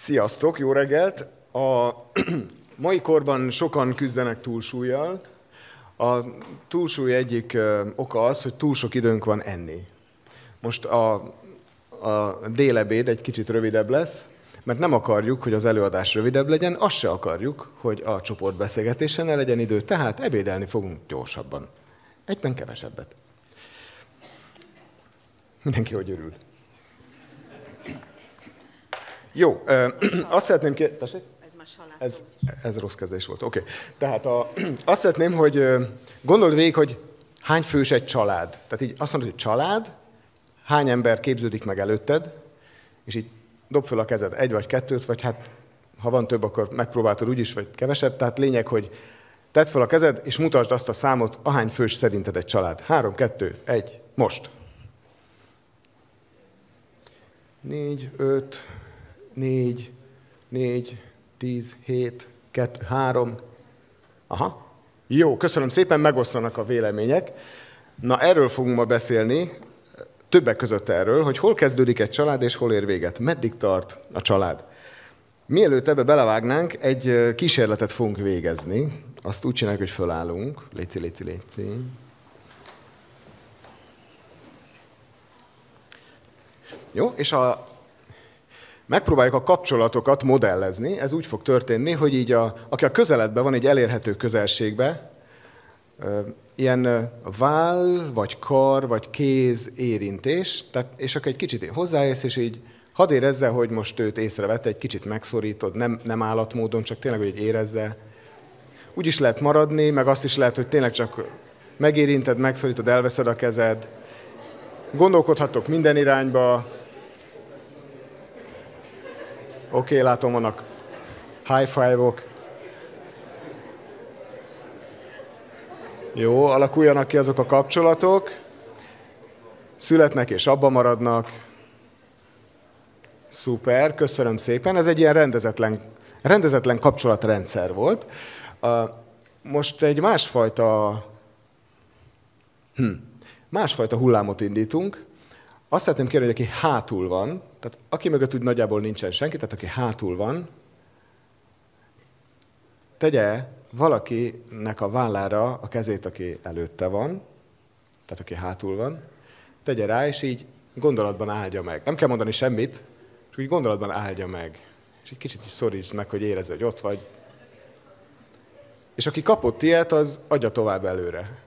Sziasztok, jó reggelt! A mai korban sokan küzdenek túlsúlyjal. A túlsúly egyik oka az, hogy túl sok időnk van enni. Most a, a délebéd egy kicsit rövidebb lesz, mert nem akarjuk, hogy az előadás rövidebb legyen, azt se akarjuk, hogy a csoportbeszélgetésen ne legyen idő, tehát ebédelni fogunk gyorsabban. Egyben kevesebbet. Mindenki hogy örül. Jó, azt szeretném. Tessék? Ez, ez rossz kezdés volt. Oké. Okay. Tehát a, azt szeretném, hogy gondold végig, hogy hány fős egy család. Tehát így azt mondod, hogy család, hány ember képződik meg előtted, és így dob fel a kezed egy vagy kettőt, vagy hát ha van több, akkor megpróbáltad úgyis, vagy kevesebb. Tehát lényeg, hogy tedd fel a kezed, és mutasd azt a számot, ahány fős szerinted egy család. Három, kettő, egy, most. Négy, öt, négy, négy, tíz, hét, kettő, három. Aha. Jó, köszönöm szépen, megosztanak a vélemények. Na, erről fogunk ma beszélni, többek között erről, hogy hol kezdődik egy család, és hol ér véget. Meddig tart a család. Mielőtt ebbe belevágnánk, egy kísérletet fogunk végezni. Azt úgy csináljuk, hogy fölállunk. Léci, léci, léci. Jó, és a, megpróbáljuk a kapcsolatokat modellezni. Ez úgy fog történni, hogy így a, aki a közeledben van, egy elérhető közelségbe, ilyen váll, vagy kar, vagy kéz érintés, tehát, és akkor egy kicsit hozzáérsz, és így hadd érezze, hogy most őt észrevette, egy kicsit megszorítod, nem, nem állatmódon, csak tényleg, hogy érezze. Úgy is lehet maradni, meg azt is lehet, hogy tényleg csak megérinted, megszorítod, elveszed a kezed. Gondolkodhatok minden irányba, Oké, okay, látom, vannak high five-ok. Jó, alakuljanak ki azok a kapcsolatok. Születnek és abba maradnak. Szuper, köszönöm szépen. Ez egy ilyen rendezetlen, rendezetlen kapcsolatrendszer volt. Most egy másfajta, hm, másfajta hullámot indítunk. Azt szeretném kérni, hogy aki hátul van, tehát aki mögött úgy nagyjából nincsen senki, tehát aki hátul van, tegye valakinek a vállára a kezét, aki előtte van, tehát aki hátul van, tegye rá, és így gondolatban áldja meg. Nem kell mondani semmit, csak úgy gondolatban áldja meg. És egy kicsit is szorítsd meg, hogy érezze, hogy ott vagy. És aki kapott ilyet, az adja tovább előre.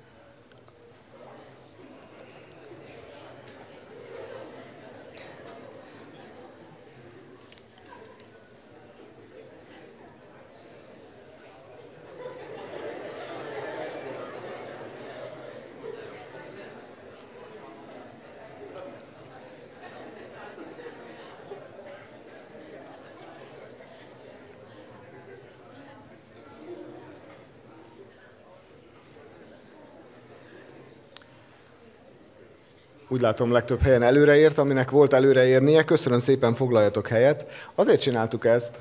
Úgy látom legtöbb helyen előreért, aminek volt előreérnie. Köszönöm szépen, foglaljatok helyet. Azért csináltuk ezt,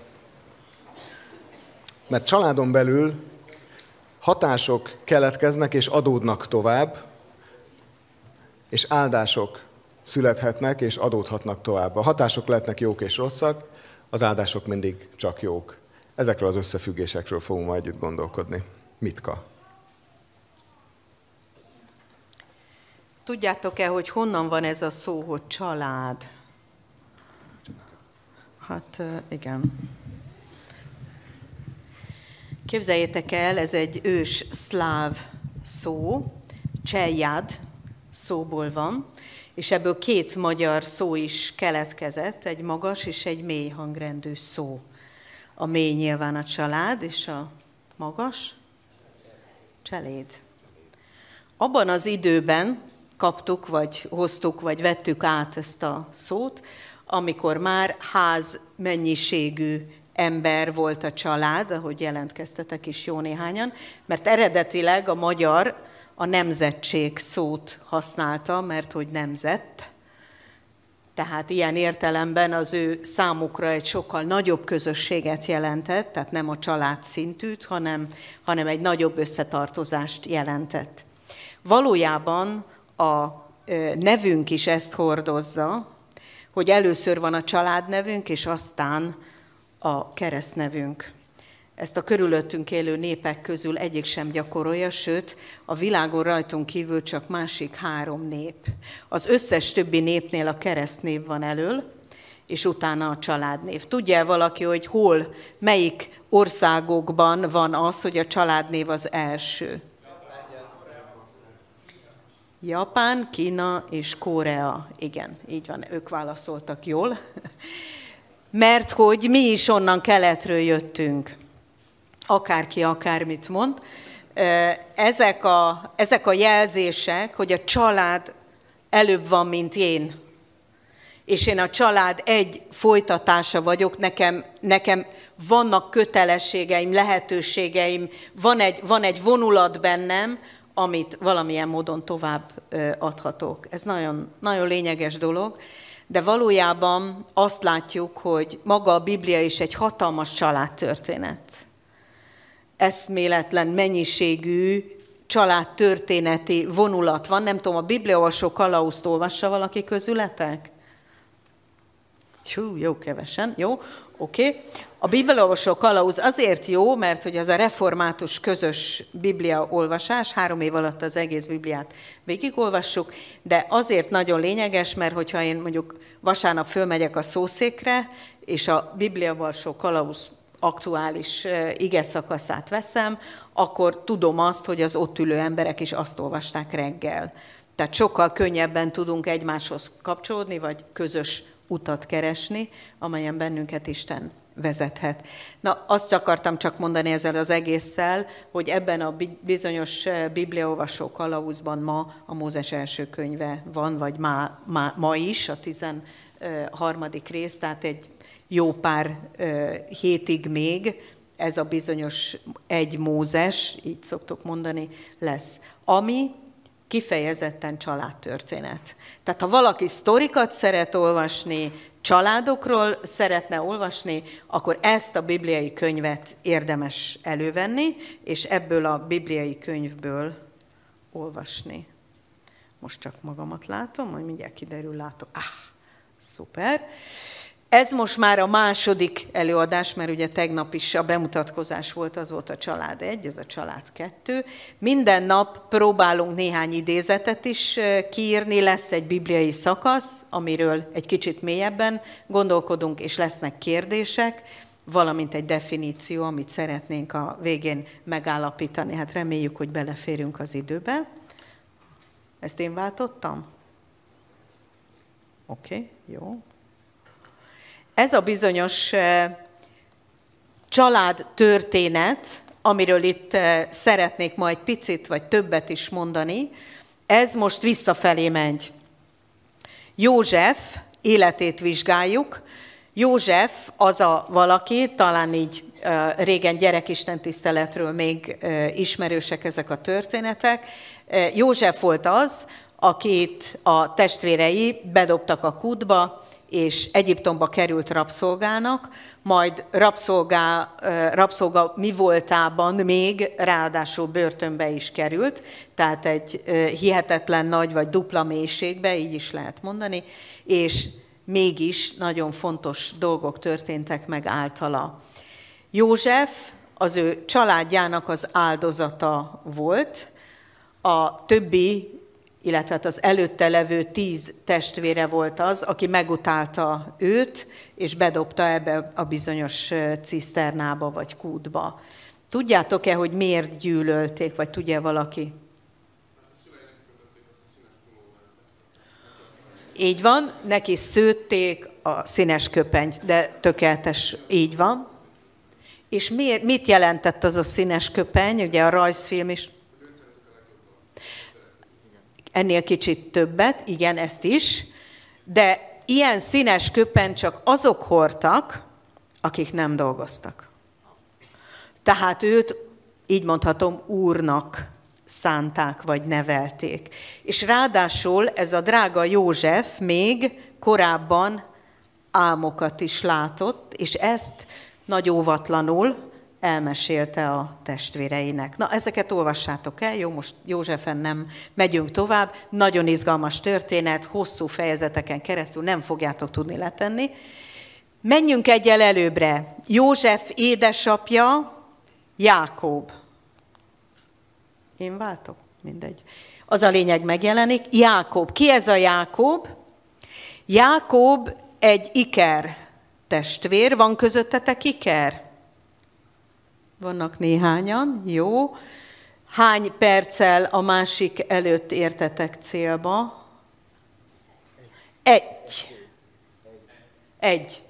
mert családon belül hatások keletkeznek és adódnak tovább, és áldások születhetnek és adódhatnak tovább. A hatások lehetnek jók és rosszak, az áldások mindig csak jók. Ezekről az összefüggésekről fogunk majd együtt gondolkodni. Mitka. Tudjátok-e, hogy honnan van ez a szó, hogy család? Hát igen. Képzeljétek el, ez egy ős szláv szó, cseljad szóból van, és ebből két magyar szó is keletkezett, egy magas és egy mély hangrendű szó. A mély nyilván a család, és a magas cseléd. Abban az időben, kaptuk, vagy hoztuk, vagy vettük át ezt a szót, amikor már ház mennyiségű ember volt a család, ahogy jelentkeztetek is jó néhányan, mert eredetileg a magyar a nemzetség szót használta, mert hogy nemzet, tehát ilyen értelemben az ő számukra egy sokkal nagyobb közösséget jelentett, tehát nem a család szintűt, hanem, hanem egy nagyobb összetartozást jelentett. Valójában a nevünk is ezt hordozza, hogy először van a családnevünk, és aztán a keresztnevünk. Ezt a körülöttünk élő népek közül egyik sem gyakorolja, sőt, a világon rajtunk kívül csak másik három nép. Az összes többi népnél a keresztnév van elől, és utána a családnév. Tudja valaki, hogy hol, melyik országokban van az, hogy a családnév az első? Japán, Kína és Korea. Igen, így van, ők válaszoltak jól. Mert hogy mi is onnan keletről jöttünk. Akárki akármit mond. Ezek a, ezek a jelzések, hogy a család előbb van, mint én, és én a család egy folytatása vagyok, nekem, nekem vannak kötelességeim, lehetőségeim, van egy, van egy vonulat bennem, amit valamilyen módon tovább adhatok. Ez nagyon, nagyon lényeges dolog, de valójában azt látjuk, hogy maga a Biblia is egy hatalmas családtörténet. Eszméletlen mennyiségű családtörténeti vonulat van. Nem tudom, a bibliaolvasó kalauzt olvassa valaki közületek? Hú, jó, kevesen, jó, oké. Okay. A bibliaolvasó kalauz azért jó, mert hogy az a református közös biblia olvasás, három év alatt az egész bibliát végigolvassuk, de azért nagyon lényeges, mert hogyha én mondjuk vasárnap fölmegyek a szószékre, és a bibliaolvasó kalauz aktuális ige szakaszát veszem, akkor tudom azt, hogy az ott ülő emberek is azt olvasták reggel. Tehát sokkal könnyebben tudunk egymáshoz kapcsolódni, vagy közös utat keresni, amelyen bennünket Isten vezethet. Na, azt akartam csak mondani ezzel az egésszel, hogy ebben a bizonyos eh, bibliaolvasó kalauzban ma a Mózes első könyve van, vagy ma, ma, ma is, a 13. rész, tehát egy jó pár eh, hétig még ez a bizonyos egy Mózes, így szoktuk mondani, lesz. Ami kifejezetten családtörténet. Tehát ha valaki sztorikat szeret olvasni, családokról szeretne olvasni, akkor ezt a bibliai könyvet érdemes elővenni, és ebből a bibliai könyvből olvasni. Most csak magamat látom, majd mindjárt kiderül, látom. Ah, szuper. Ez most már a második előadás, mert ugye tegnap is a bemutatkozás volt, az volt a család egy, ez a család kettő. Minden nap próbálunk néhány idézetet is kiírni, lesz egy bibliai szakasz, amiről egy kicsit mélyebben gondolkodunk, és lesznek kérdések, valamint egy definíció, amit szeretnénk a végén megállapítani. Hát reméljük, hogy beleférünk az időbe. Ezt én váltottam? Oké, okay, jó. Ez a bizonyos család történet, amiről itt szeretnék majd picit vagy többet is mondani, ez most visszafelé megy. József életét vizsgáljuk. József az a valaki, talán így régen gyerekisten tiszteletről még ismerősek ezek a történetek. József volt az, akit a testvérei bedobtak a kútba, és Egyiptomba került rabszolgának, majd rabszolgá, rabszolga mi voltában még ráadásul börtönbe is került, tehát egy hihetetlen nagy vagy dupla mélységbe, így is lehet mondani, és mégis nagyon fontos dolgok történtek meg általa. József az ő családjának az áldozata volt, a többi illetve hát az előtte levő tíz testvére volt az, aki megutálta őt, és bedobta ebbe a bizonyos ciszternába vagy kútba. Tudjátok-e, hogy miért gyűlölték, vagy tudja valaki? Így van, neki szőtték a színes köpenyt, de tökéletes, így van. És miért, mit jelentett az a színes köpeny? Ugye a rajzfilm is ennél kicsit többet, igen, ezt is, de ilyen színes köpen csak azok hordtak, akik nem dolgoztak. Tehát őt, így mondhatom, úrnak szánták vagy nevelték. És ráadásul ez a drága József még korábban álmokat is látott, és ezt nagy óvatlanul elmesélte a testvéreinek. Na, ezeket olvassátok el, jó, most Józsefen nem megyünk tovább. Nagyon izgalmas történet, hosszú fejezeteken keresztül nem fogjátok tudni letenni. Menjünk egyel előbbre. József édesapja, Jákob. Én váltok? Mindegy. Az a lényeg megjelenik. Jákob. Ki ez a Jákob? Jákob egy iker testvér. Van közöttetek iker? Vannak néhányan, jó. Hány perccel a másik előtt értetek célba? Egy. Egy.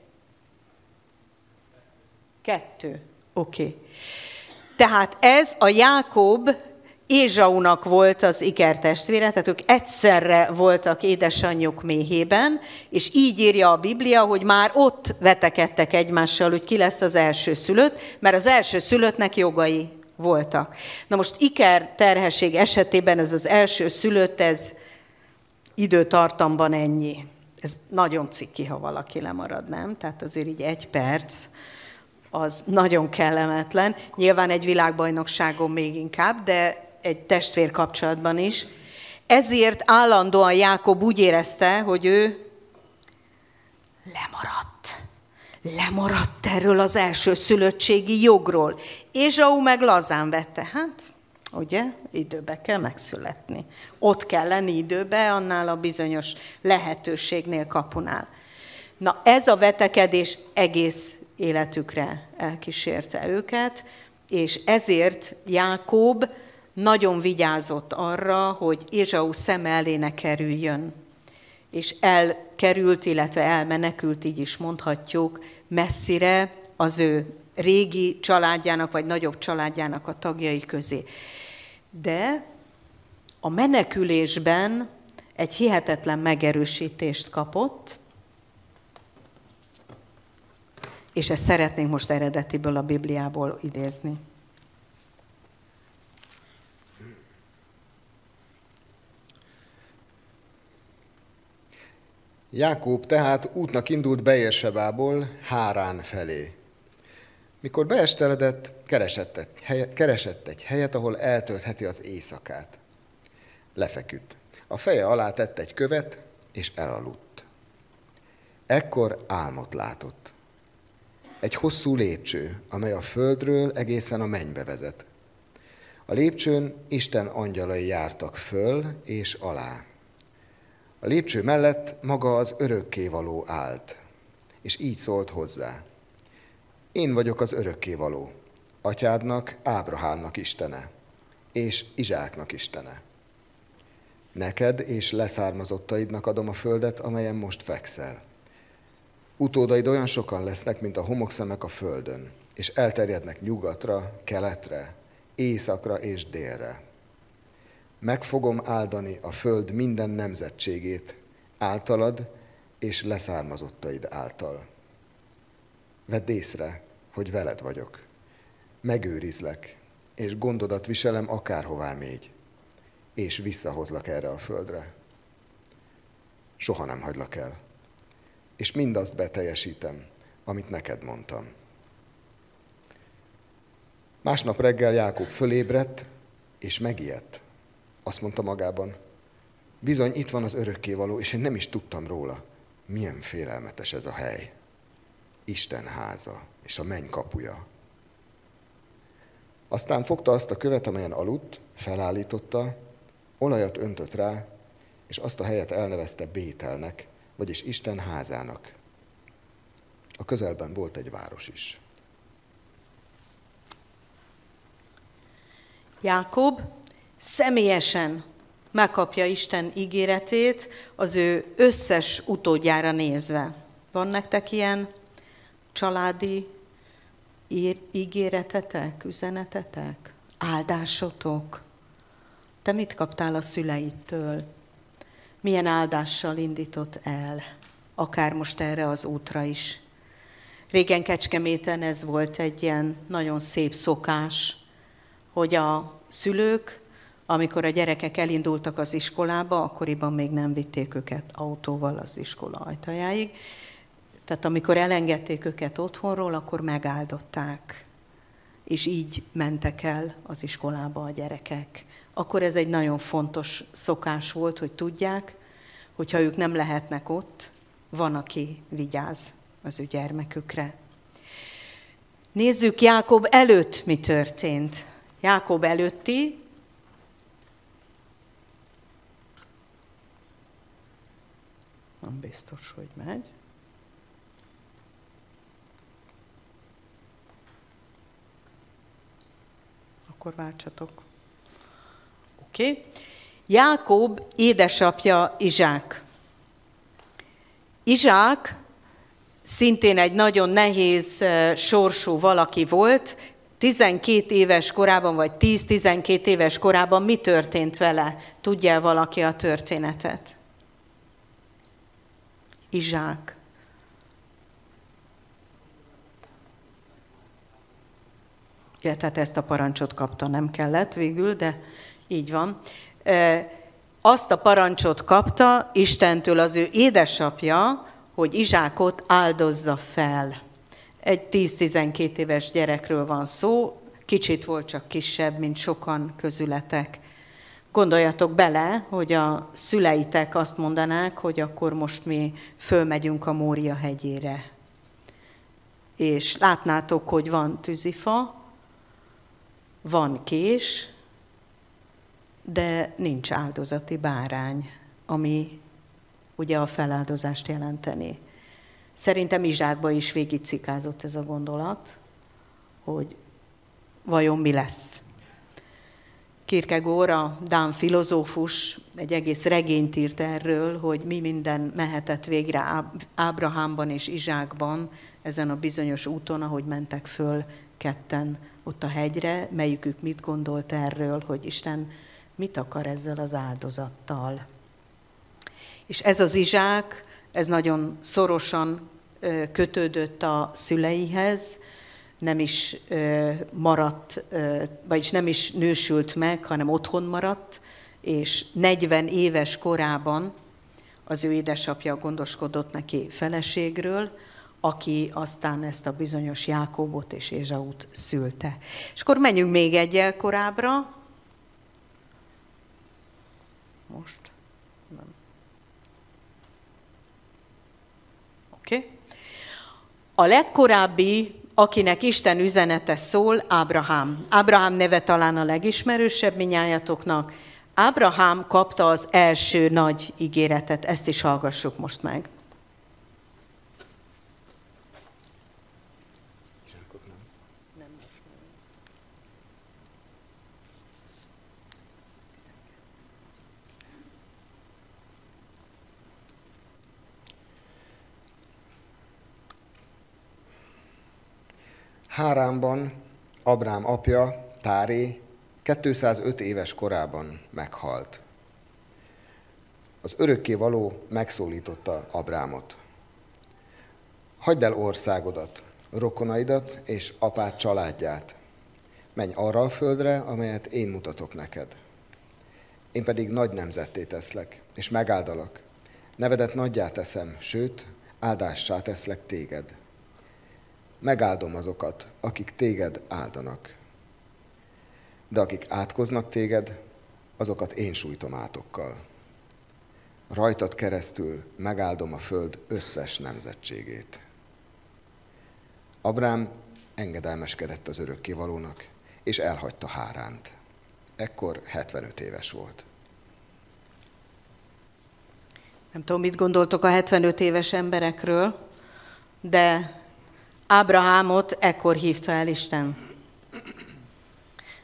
Kettő. Oké. Okay. Tehát ez a Jákob Ézsaunak volt az ikertestvére, tehát ők egyszerre voltak édesanyjuk méhében, és így írja a Biblia, hogy már ott vetekedtek egymással, hogy ki lesz az első szülött, mert az első szülöttnek jogai voltak. Na most iker terhesség esetében ez az első szülött, ez időtartamban ennyi. Ez nagyon ciki, ha valaki lemarad, nem? Tehát azért így egy perc, az nagyon kellemetlen. Nyilván egy világbajnokságon még inkább, de egy testvér kapcsolatban is. Ezért állandóan Jákob úgy érezte, hogy ő lemaradt. Lemaradt erről az első szülöttségi jogról. Ézsau meg lazán vette. Hát, ugye, időbe kell megszületni. Ott kell lenni időbe, annál a bizonyos lehetőségnél kapunál. Na ez a vetekedés egész életükre elkísérte őket, és ezért Jákob nagyon vigyázott arra, hogy Ézsau szem elé ne kerüljön. És elkerült, illetve elmenekült, így is mondhatjuk, messzire az ő régi családjának, vagy nagyobb családjának a tagjai közé. De a menekülésben egy hihetetlen megerősítést kapott, és ezt szeretnénk most eredetiből a Bibliából idézni. Jákob tehát útnak indult Beérsebából Hárán felé. Mikor beesteledett, keresett egy, helyet, keresett egy helyet, ahol eltöltheti az éjszakát. Lefeküdt. A feje alá tett egy követ, és elaludt. Ekkor álmot látott. Egy hosszú lépcső, amely a földről egészen a mennybe vezet. A lépcsőn Isten angyalai jártak föl és alá. A lépcső mellett maga az örökkévaló állt, és így szólt hozzá. Én vagyok az örökkévaló, atyádnak, Ábrahámnak Istene, és Izsáknak Istene. Neked és leszármazottaidnak adom a földet, amelyen most fekszel. Utódaid olyan sokan lesznek, mint a homokszemek a földön, és elterjednek nyugatra, keletre, északra és délre meg fogom áldani a föld minden nemzetségét általad és leszármazottaid által. Vedd észre, hogy veled vagyok. Megőrizlek, és gondodat viselem akárhová mégy, és visszahozlak erre a földre. Soha nem hagylak el, és mindazt beteljesítem, amit neked mondtam. Másnap reggel Jákob fölébredt, és megijedt. Azt mondta magában, bizony itt van az örökkévaló, és én nem is tudtam róla. Milyen félelmetes ez a hely. Isten háza és a menny kapuja. Aztán fogta azt a követ, amelyen aludt, felállította, olajat öntött rá, és azt a helyet elnevezte Bételnek, vagyis Isten házának. A közelben volt egy város is. Jákob személyesen megkapja Isten ígéretét az ő összes utódjára nézve. Van nektek ilyen családi ígéretetek, üzenetetek, áldásotok? Te mit kaptál a szüleidtől? Milyen áldással indított el? Akár most erre az útra is. Régen Kecskeméten ez volt egy ilyen nagyon szép szokás, hogy a szülők amikor a gyerekek elindultak az iskolába, akkoriban még nem vitték őket autóval az iskola ajtajáig. Tehát amikor elengedték őket otthonról, akkor megáldották. És így mentek el az iskolába a gyerekek. Akkor ez egy nagyon fontos szokás volt, hogy tudják, hogyha ők nem lehetnek ott, van, aki vigyáz az ő gyermekükre. Nézzük Jákob előtt mi történt. Jákob előtti nem biztos, hogy megy. Akkor váltsatok. Oké. Okay. Jákob édesapja Izsák. Izsák szintén egy nagyon nehéz sorsú valaki volt, 12 éves korában, vagy 10-12 éves korában mi történt vele? Tudja valaki a történetet? Izsák. Ja, tehát ezt a parancsot kapta, nem kellett végül, de így van. Azt a parancsot kapta Istentől az ő édesapja, hogy Izsákot áldozza fel. Egy 10-12 éves gyerekről van szó, kicsit volt csak kisebb, mint sokan közületek. Gondoljatok bele, hogy a szüleitek azt mondanák, hogy akkor most mi fölmegyünk a Mória hegyére. És látnátok, hogy van tűzifa, van kés, de nincs áldozati bárány, ami ugye a feláldozást jelenteni. Szerintem Izsákba is végigcikázott ez a gondolat, hogy vajon mi lesz. Kierkegaard, a Dán filozófus, egy egész regényt írt erről, hogy mi minden mehetett végre Ábrahámban és Izsákban, ezen a bizonyos úton, ahogy mentek föl ketten ott a hegyre, melyikük mit gondolt erről, hogy Isten mit akar ezzel az áldozattal. És ez az Izsák, ez nagyon szorosan kötődött a szüleihez, nem is maradt, vagyis nem is nősült meg, hanem otthon maradt, és 40 éves korában az ő édesapja gondoskodott neki feleségről, aki aztán ezt a bizonyos Jákobot és Ézsaut szülte. És akkor menjünk még egyel korábbra. Most. Oké. Okay. A legkorábbi akinek Isten üzenete szól, Ábrahám. Ábrahám neve talán a legismerősebb minnyájatoknak. Ábrahám kapta az első nagy ígéretet, ezt is hallgassuk most meg. Hárámban Abrám apja, Táré 205 éves korában meghalt. Az örökké való megszólította Abrámot. Hagyd el országodat, rokonaidat és apád családját. Menj arra a földre, amelyet én mutatok neked. Én pedig nagy nemzetté teszlek, és megáldalak. Nevedet nagyjá teszem, sőt, áldássá teszlek téged megáldom azokat, akik téged áldanak. De akik átkoznak téged, azokat én sújtom átokkal. Rajtad keresztül megáldom a föld összes nemzetségét. Abrám engedelmeskedett az örökkévalónak, és elhagyta Háránt. Ekkor 75 éves volt. Nem tudom, mit gondoltok a 75 éves emberekről, de Ábrahámot ekkor hívta el Isten.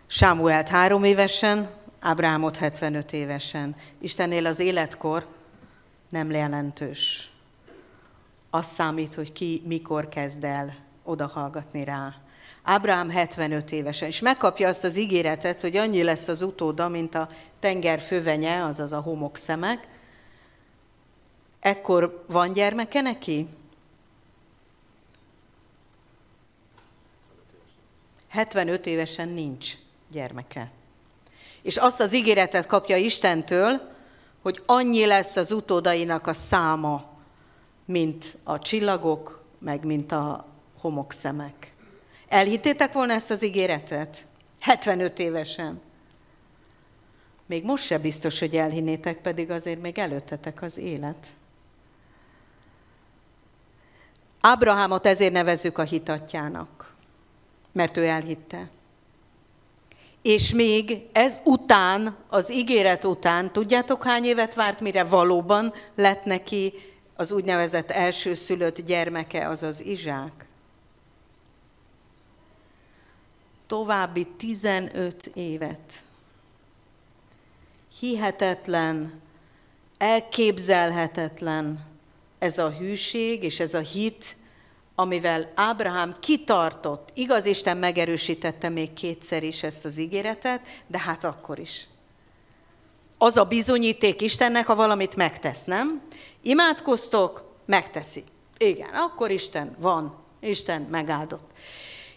Sámuelt három évesen, Ábrahámot 75 évesen. Istennél az életkor nem jelentős. Az számít, hogy ki mikor kezd el odahallgatni rá. Ábrahám 75 évesen, és megkapja azt az ígéretet, hogy annyi lesz az utóda, mint a tenger fövenye, azaz a homokszemek. Ekkor van gyermeke neki? 75 évesen nincs gyermeke. És azt az ígéretet kapja Istentől, hogy annyi lesz az utódainak a száma, mint a csillagok, meg mint a homokszemek. Elhittétek volna ezt az ígéretet? 75 évesen. Még most se biztos, hogy elhinnétek, pedig azért még előttetek az élet. Ábrahámot ezért nevezzük a hitatjának, mert ő elhitte. És még ez után, az ígéret után, tudjátok hány évet várt, mire valóban lett neki az úgynevezett elsőszülött gyermeke, azaz Izsák? További 15 évet. Hihetetlen, elképzelhetetlen ez a hűség és ez a hit, amivel Ábrahám kitartott. Igaz, Isten megerősítette még kétszer is ezt az ígéretet, de hát akkor is. Az a bizonyíték Istennek, ha valamit megtesz, nem? Imádkoztok, megteszi. Igen, akkor Isten van, Isten megáldott.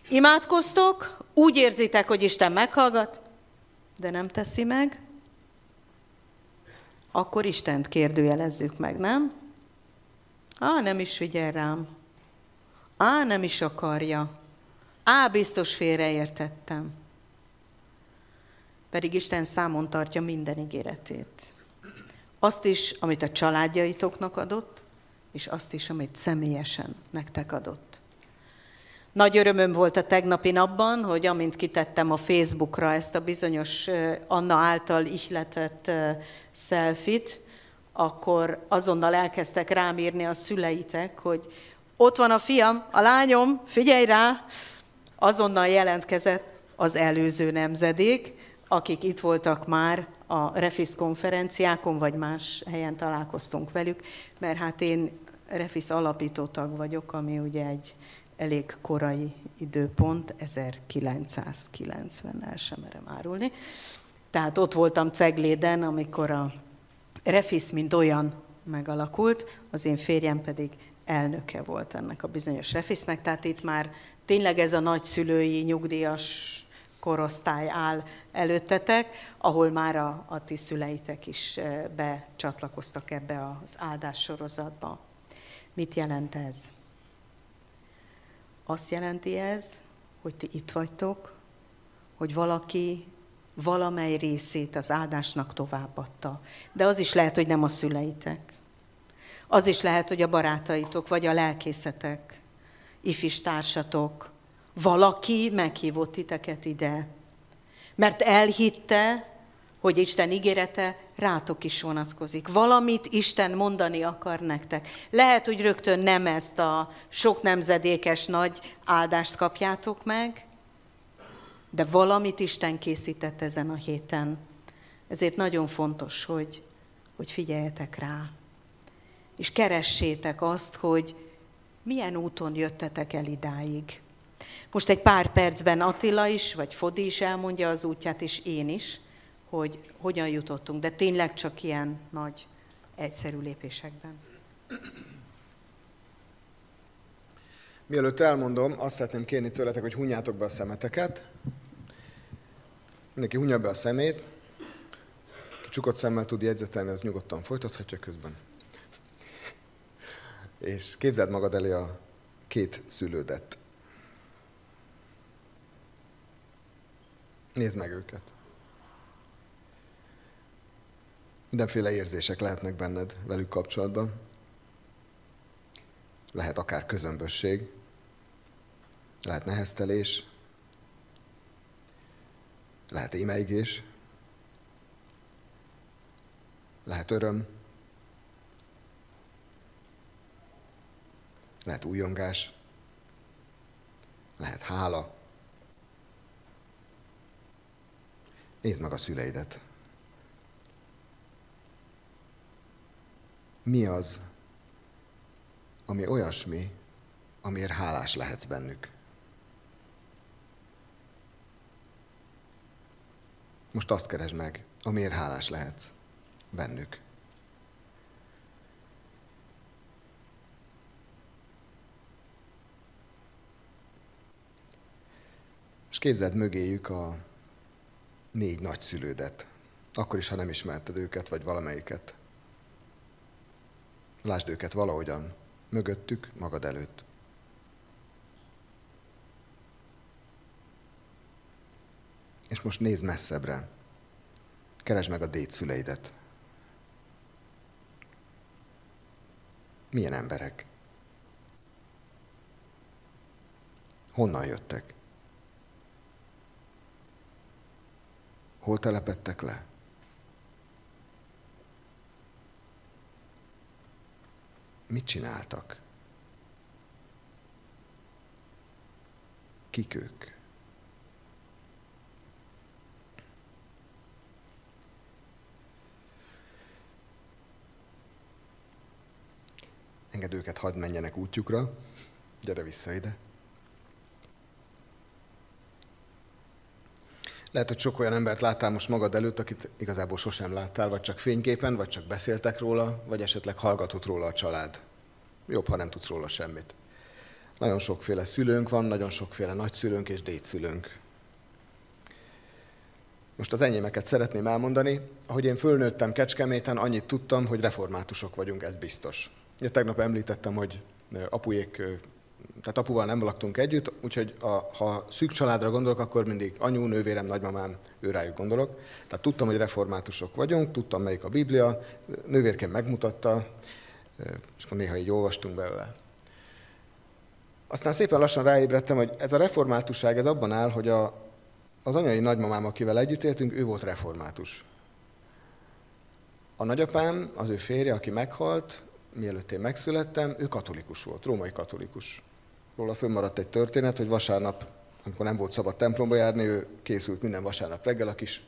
Imádkoztok, úgy érzitek, hogy Isten meghallgat, de nem teszi meg, akkor Istent kérdőjelezzük meg, nem? Á, nem is figyel rám. Á, nem is akarja. Á, biztos félreértettem. Pedig Isten számon tartja minden ígéretét. Azt is, amit a családjaitoknak adott, és azt is, amit személyesen nektek adott. Nagy örömöm volt a tegnapi napban, hogy amint kitettem a Facebookra ezt a bizonyos Anna által ihletett selfit, akkor azonnal elkezdtek rám írni a szüleitek, hogy ott van a fiam, a lányom, figyelj rá! Azonnal jelentkezett az előző nemzedék, akik itt voltak már a Refis konferenciákon, vagy más helyen találkoztunk velük, mert hát én Refis alapító tag vagyok, ami ugye egy elég korai időpont, 1990 el sem merem árulni. Tehát ott voltam Cegléden, amikor a Refis, mint olyan megalakult, az én férjem pedig elnöke volt ennek a bizonyos Refisznek, tehát itt már tényleg ez a nagyszülői nyugdíjas korosztály áll előttetek, ahol már a, a ti szüleitek is eh, becsatlakoztak ebbe az áldás sorozatba. Mit jelent ez? Azt jelenti ez, hogy ti itt vagytok, hogy valaki valamely részét az áldásnak továbbadta. De az is lehet, hogy nem a szüleitek. Az is lehet, hogy a barátaitok, vagy a lelkészetek, ifis társatok, valaki meghívott titeket ide. Mert elhitte, hogy Isten ígérete rátok is vonatkozik. Valamit Isten mondani akar nektek. Lehet, hogy rögtön nem ezt a sok nemzedékes nagy áldást kapjátok meg, de valamit Isten készített ezen a héten. Ezért nagyon fontos, hogy, hogy figyeljetek rá. És keressétek azt, hogy milyen úton jöttetek el idáig. Most egy pár percben Attila is, vagy Fodi is elmondja az útját, és én is, hogy hogyan jutottunk, de tényleg csak ilyen nagy, egyszerű lépésekben. Mielőtt elmondom, azt szeretném kérni tőletek, hogy hunjátok be a szemeteket. Mindenki hunja be a szemét. Ki csukott szemmel tud jegyzetelni, az nyugodtan folytathatja közben. És képzeld magad elé a két szülődet. Nézd meg őket. Mindenféle érzések lehetnek benned velük kapcsolatban. Lehet akár közömbösség, lehet neheztelés, lehet émeigés, lehet öröm, lehet újongás, lehet hála. Nézd meg a szüleidet. Mi az, ami olyasmi, amiért hálás lehetsz bennük? Most azt keresd meg, amiért hálás lehetsz bennük. Képzeld mögéjük a négy nagyszülődet, akkor is, ha nem ismerted őket, vagy valamelyiket. Lásd őket valahogyan, mögöttük, magad előtt. És most nézd messzebbre. Keresd meg a dédszüleidet. Milyen emberek? Honnan jöttek? Hol telepettek le? Mit csináltak? Kik ők? Engedd őket, hadd menjenek útjukra. Gyere vissza ide. Lehet, hogy sok olyan embert láttál most magad előtt, akit igazából sosem láttál, vagy csak fényképen, vagy csak beszéltek róla, vagy esetleg hallgatott róla a család. Jobb, ha nem tudsz róla semmit. Nagyon sokféle szülőnk van, nagyon sokféle nagyszülőnk és dédszülőnk. Most az enyémeket szeretném elmondani. Ahogy én fölnőttem Kecskeméten, annyit tudtam, hogy reformátusok vagyunk, ez biztos. Ja, tegnap említettem, hogy apujék, tehát apuval nem laktunk együtt, úgyhogy a, ha szűk családra gondolok, akkor mindig anyu, nővérem, nagymamám, őrájuk gondolok. Tehát tudtam, hogy reformátusok vagyunk, tudtam, melyik a Biblia, nővérkem megmutatta, és akkor néha így olvastunk belőle. Aztán szépen lassan ráébredtem, hogy ez a reformátusság ez abban áll, hogy a, az anyai nagymamám, akivel együtt éltünk, ő volt református. A nagyapám, az ő férje, aki meghalt, mielőtt én megszülettem, ő katolikus volt, római katolikus. Róla fönnmaradt egy történet, hogy vasárnap, amikor nem volt szabad templomba járni, ő készült minden vasárnap reggel, a kis,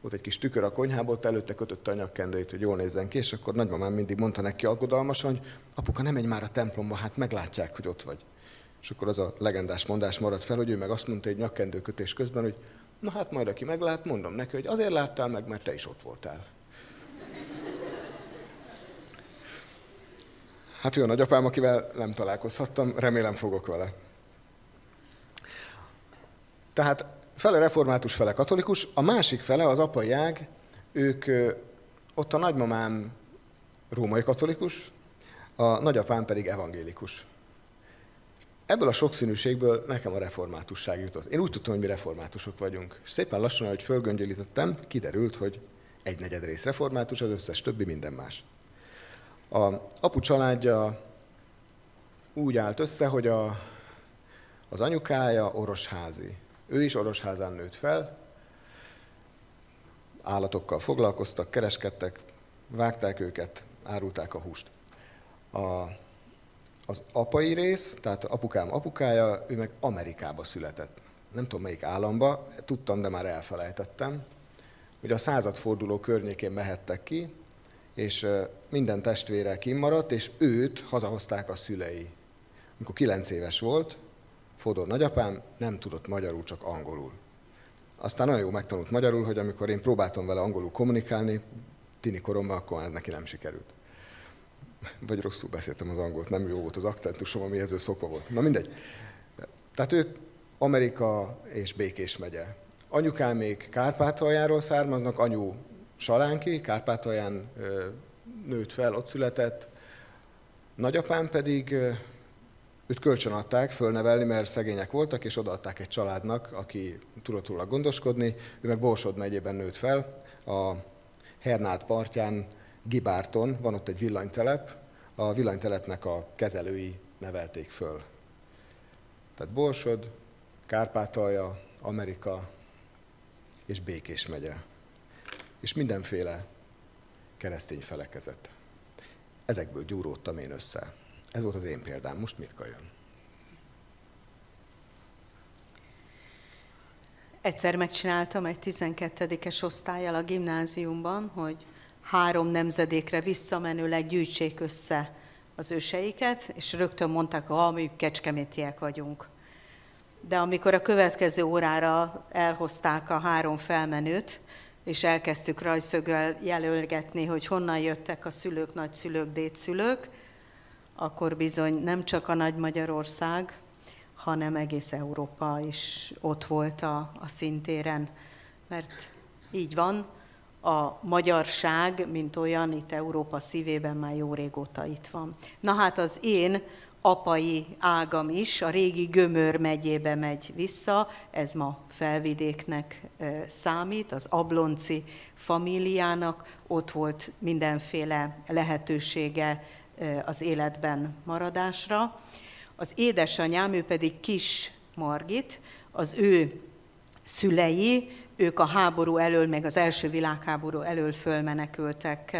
volt egy kis tükör a konyhából, ott előtte kötötte a nyakkendőjét, hogy jól nézzen ki, és akkor nagymamám mindig mondta neki aggodalmasan, hogy apuka, nem menj már a templomba, hát meglátják, hogy ott vagy. És akkor az a legendás mondás maradt fel, hogy ő meg azt mondta egy nyakkendőkötés közben, hogy na hát majd aki meglát, mondom neki, hogy azért láttál meg, mert te is ott voltál. Hát ő a nagyapám, akivel nem találkozhattam, remélem fogok vele. Tehát fele református, fele katolikus, a másik fele, az apai ág, ők ott a nagymamám római katolikus, a nagyapám pedig evangélikus. Ebből a sokszínűségből nekem a reformátusság jutott. Én úgy tudtam, hogy mi reformátusok vagyunk. És szépen lassan, ahogy fölgöngyölítettem, kiderült, hogy egy negyed rész református, az összes többi minden más. A apu családja úgy állt össze, hogy a, az anyukája orosházi. Ő is orosházán nőtt fel, állatokkal foglalkoztak, kereskedtek, vágták őket, árulták a húst. A, az apai rész, tehát apukám apukája, ő meg Amerikába született. Nem tudom melyik államba, tudtam, de már elfelejtettem. Ugye a századforduló környékén mehettek ki, és minden testvére kimaradt, és őt hazahozták a szülei. Amikor kilenc éves volt, Fodor nagyapám nem tudott magyarul, csak angolul. Aztán nagyon jó megtanult magyarul, hogy amikor én próbáltam vele angolul kommunikálni, tini koromban, akkor már neki nem sikerült. Vagy rosszul beszéltem az angolt, nem jó volt az akcentusom, amihez ő szokva volt. Na mindegy. Tehát ők Amerika és Békés megye. Anyukám még Kárpátaljáról származnak, anyu Salánki, Kárpátalján nőtt fel, ott született. Nagyapám pedig őt kölcsön adták fölnevelni, mert szegények voltak, és odaadták egy családnak, aki tudott róla gondoskodni. Ő meg Borsod megyében nőtt fel, a Hernád partján, Gibárton, van ott egy villanytelep, a villanytelepnek a kezelői nevelték föl. Tehát Borsod, Kárpátalja, Amerika és Békés megye és mindenféle keresztény felekezet. Ezekből gyúródtam én össze. Ez volt az én példám. Most mit kajön? Egyszer megcsináltam egy 12-es osztályjal a gimnáziumban, hogy három nemzedékre visszamenőleg gyűjtsék össze az őseiket, és rögtön mondták, hogy mi kecskemétiek vagyunk. De amikor a következő órára elhozták a három felmenőt, és elkezdtük rajszögöl jelölgetni, hogy honnan jöttek a szülők, nagyszülők, dédszülők, akkor bizony nem csak a Nagy Magyarország, hanem egész Európa is ott volt a, a szintéren. Mert így van, a magyarság, mint olyan, itt Európa szívében már jó régóta itt van. Na hát az én apai ágam is a régi Gömör megyébe megy vissza, ez ma felvidéknek számít, az Ablonci famíliának, ott volt mindenféle lehetősége az életben maradásra. Az édesanyám, ő pedig kis Margit, az ő szülei, ők a háború elől, meg az első világháború elől fölmenekültek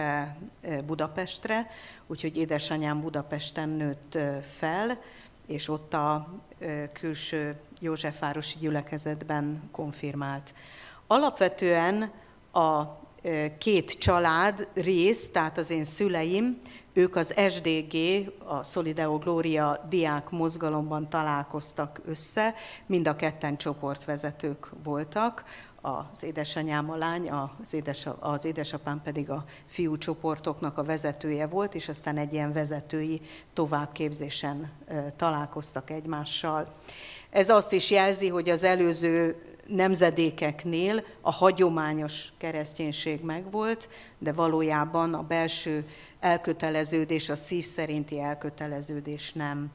Budapestre, úgyhogy édesanyám Budapesten nőtt fel, és ott a külső Józsefvárosi gyülekezetben konfirmált. Alapvetően a két család rész, tehát az én szüleim, ők az SDG, a Solideo Gloria diák mozgalomban találkoztak össze, mind a ketten csoportvezetők voltak, az édesanyám a lány, az, édes, az édesapám pedig a fiú csoportoknak a vezetője volt, és aztán egy ilyen vezetői továbbképzésen találkoztak egymással. Ez azt is jelzi, hogy az előző nemzedékeknél a hagyományos kereszténység megvolt, de valójában a belső elköteleződés, a szív szerinti elköteleződés nem.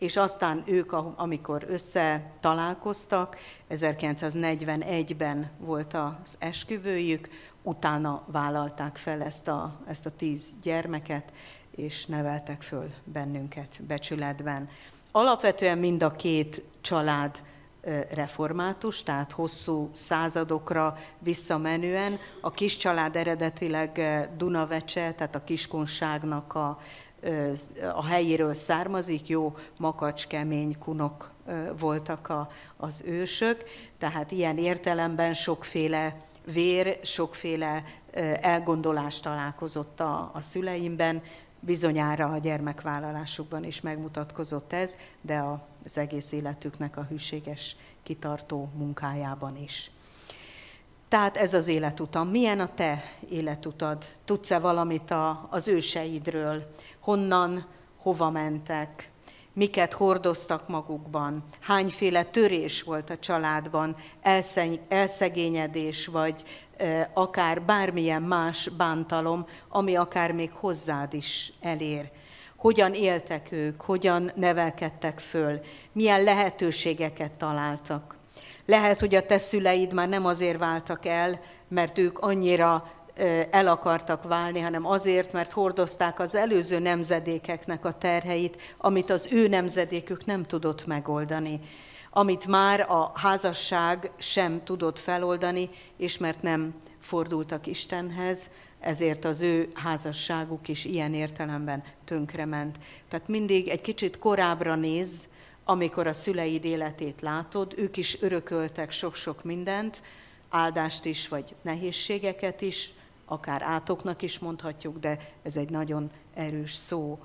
És aztán ők, amikor összetalálkoztak, 1941-ben volt az esküvőjük, utána vállalták fel ezt a, ezt a tíz gyermeket, és neveltek föl bennünket becsületben. Alapvetően mind a két család református, tehát hosszú századokra visszamenően. A kis család eredetileg Dunavecse, tehát a kiskonságnak a, a helyéről származik, jó makacs, kemény kunok voltak a, az ősök, tehát ilyen értelemben sokféle vér, sokféle elgondolás találkozott a, a szüleimben, bizonyára a gyermekvállalásukban is megmutatkozott ez, de az egész életüknek a hűséges, kitartó munkájában is. Tehát ez az életutam. Milyen a te életutad? Tudsz-e valamit a, az őseidről? Honnan, hova mentek? Miket hordoztak magukban? Hányféle törés volt a családban? Elszegényedés, vagy akár bármilyen más bántalom, ami akár még hozzád is elér. Hogyan éltek ők, hogyan nevelkedtek föl, milyen lehetőségeket találtak. Lehet, hogy a te szüleid már nem azért váltak el, mert ők annyira el akartak válni, hanem azért, mert hordozták az előző nemzedékeknek a terheit, amit az ő nemzedékük nem tudott megoldani amit már a házasság sem tudott feloldani, és mert nem fordultak Istenhez, ezért az ő házasságuk is ilyen értelemben tönkrement. Tehát mindig egy kicsit korábbra néz, amikor a szüleid életét látod, ők is örököltek sok-sok mindent, áldást is, vagy nehézségeket is, akár átoknak is mondhatjuk, de ez egy nagyon erős szó.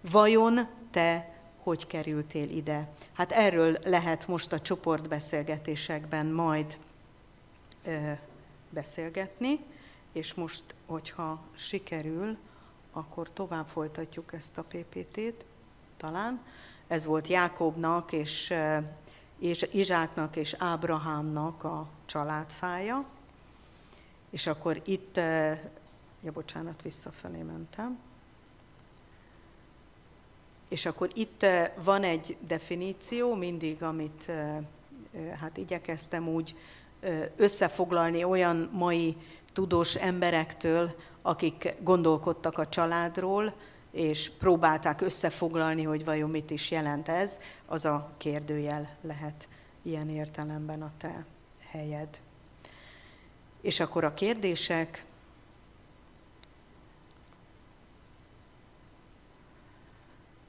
Vajon te hogy kerültél ide. Hát erről lehet most a csoportbeszélgetésekben majd ö, beszélgetni, és most, hogyha sikerül, akkor tovább folytatjuk ezt a PPT-t, talán. Ez volt Jákobnak és, és Izsáknak és Ábrahámnak a családfája. És akkor itt, ja bocsánat, visszafelé mentem. És akkor itt van egy definíció, mindig, amit hát igyekeztem úgy összefoglalni olyan mai tudós emberektől, akik gondolkodtak a családról, és próbálták összefoglalni, hogy vajon mit is jelent ez, az a kérdőjel lehet ilyen értelemben a te helyed. És akkor a kérdések,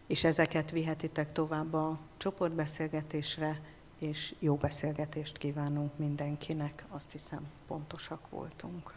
és ezeket vihetitek tovább a csoportbeszélgetésre, és jó beszélgetést kívánunk mindenkinek. Azt hiszem, pontosak voltunk.